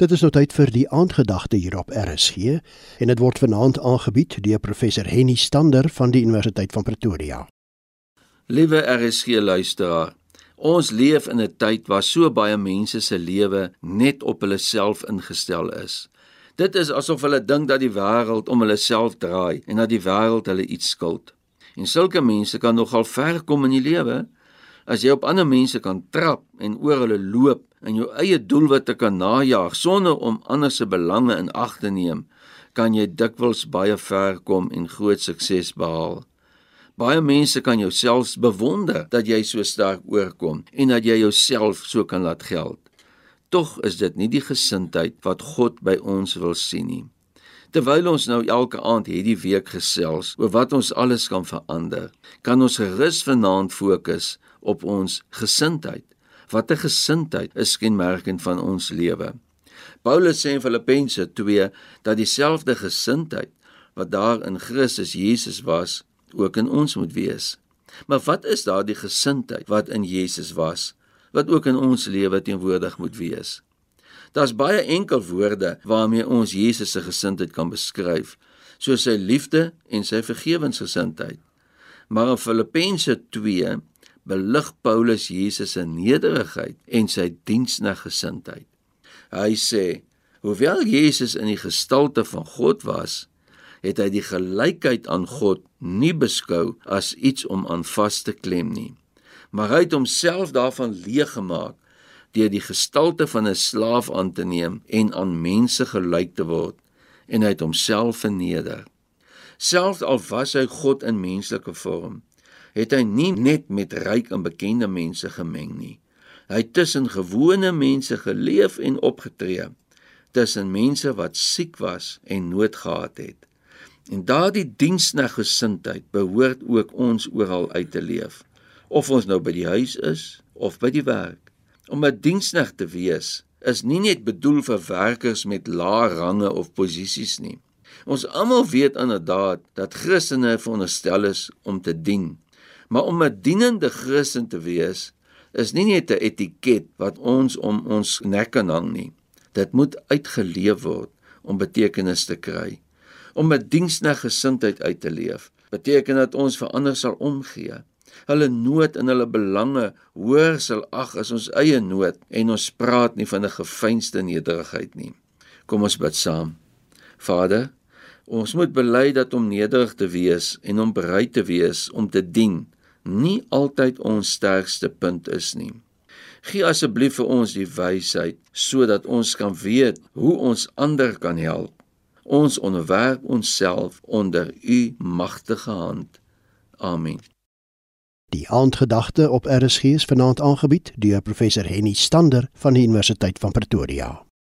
Dit is nou tyd vir die aandgedagte hier op RSG en dit word vanaand aangebied deur professor Henny Stander van die Universiteit van Pretoria. Liewe RSG luisteraar, ons leef in 'n tyd waar so baie mense se lewe net op hulle self ingestel is. Dit is asof hulle dink dat die wêreld om hulle self draai en dat die wêreld hulle iets skuld. En sulke mense kan nogal ver kom in die lewe as jy op ander mense kan trap en oor hulle loop en jou eie doelwitte kan najag sonder om ander se belange in ag te neem, kan jy dikwels baie ver kom en groot sukses behaal. Baie mense kan jou selfs bewonder dat jy so sterk oorkom en dat jy jouself so kan laat geld. Tog is dit nie die gesindheid wat God by ons wil sien nie. Terwyl ons nou elke aand hierdie week gesels oor wat ons alles kan verander, kan ons gerus vanaand fokus op ons gesindheid wat 'n gesindheid is kenmerkend van ons lewe. Paulus sê in Filippense 2 dat dieselfde gesindheid wat daar in Christus Jesus was, ook in ons moet wees. Maar wat is daardie gesindheid wat in Jesus was, wat ook in ons lewe teenwoordig moet wees? Daar's baie enkel woorde waarmee ons Jesus se gesindheid kan beskryf, soos sy liefde en sy vergewensgesindheid. Maar in Filippense belig Paulus Jesus se nederigheid en sy diensneggesindheid. Hy sê: "Hoewel Jesus in die gestalte van God was, het hy die gelykheid aan God nie beskou as iets om aan vas te klem nie, maar hy het homself daarvan leeg gemaak deur die gestalte van 'n slaaf aan te neem en aan mense gelyk te word, en hy het homself verneder. Selfs al was hy God in menslike vorm, het hy nie net met ryk en bekende mense gemeng nie. Hy het tussen gewone mense geleef en opgetree, tussen mense wat siek was en nood gehad het. En daardie diensneggesindheid behoort ook ons oral uit te leef, of ons nou by die huis is of by die werk. Om 'n diensneg te wees is nie net bedoel vir werkers met lae range of posisies nie. Ons almal weet inderdaad dat Christene veronderstel is om te dien, Maar om 'n dienende Christen te wees is nie net 'n etiket wat ons om ons nek kan hang nie. Dit moet uitgeleef word om betekenis te kry. Om 'n diensnege gesindheid uit te leef beteken dat ons vir ander sal omgee. Hulle nood en hulle belange hoër sal ag as ons eie nood en ons praat nie van 'n gefeinste nederigheid nie. Kom ons bid saam. Vader, ons moet bely dat om nederig te wees en om bereid te wees om te dien nie altyd ons sterkste punt is nie. Gee asseblief vir ons die wysheid sodat ons kan weet hoe ons ander kan help. Ons onderwerp onsself onder u magtige hand. Amen. Die aandgedagte op RSG is vanaand aangebied deur professor Henny Stander van die Universiteit van Pretoria.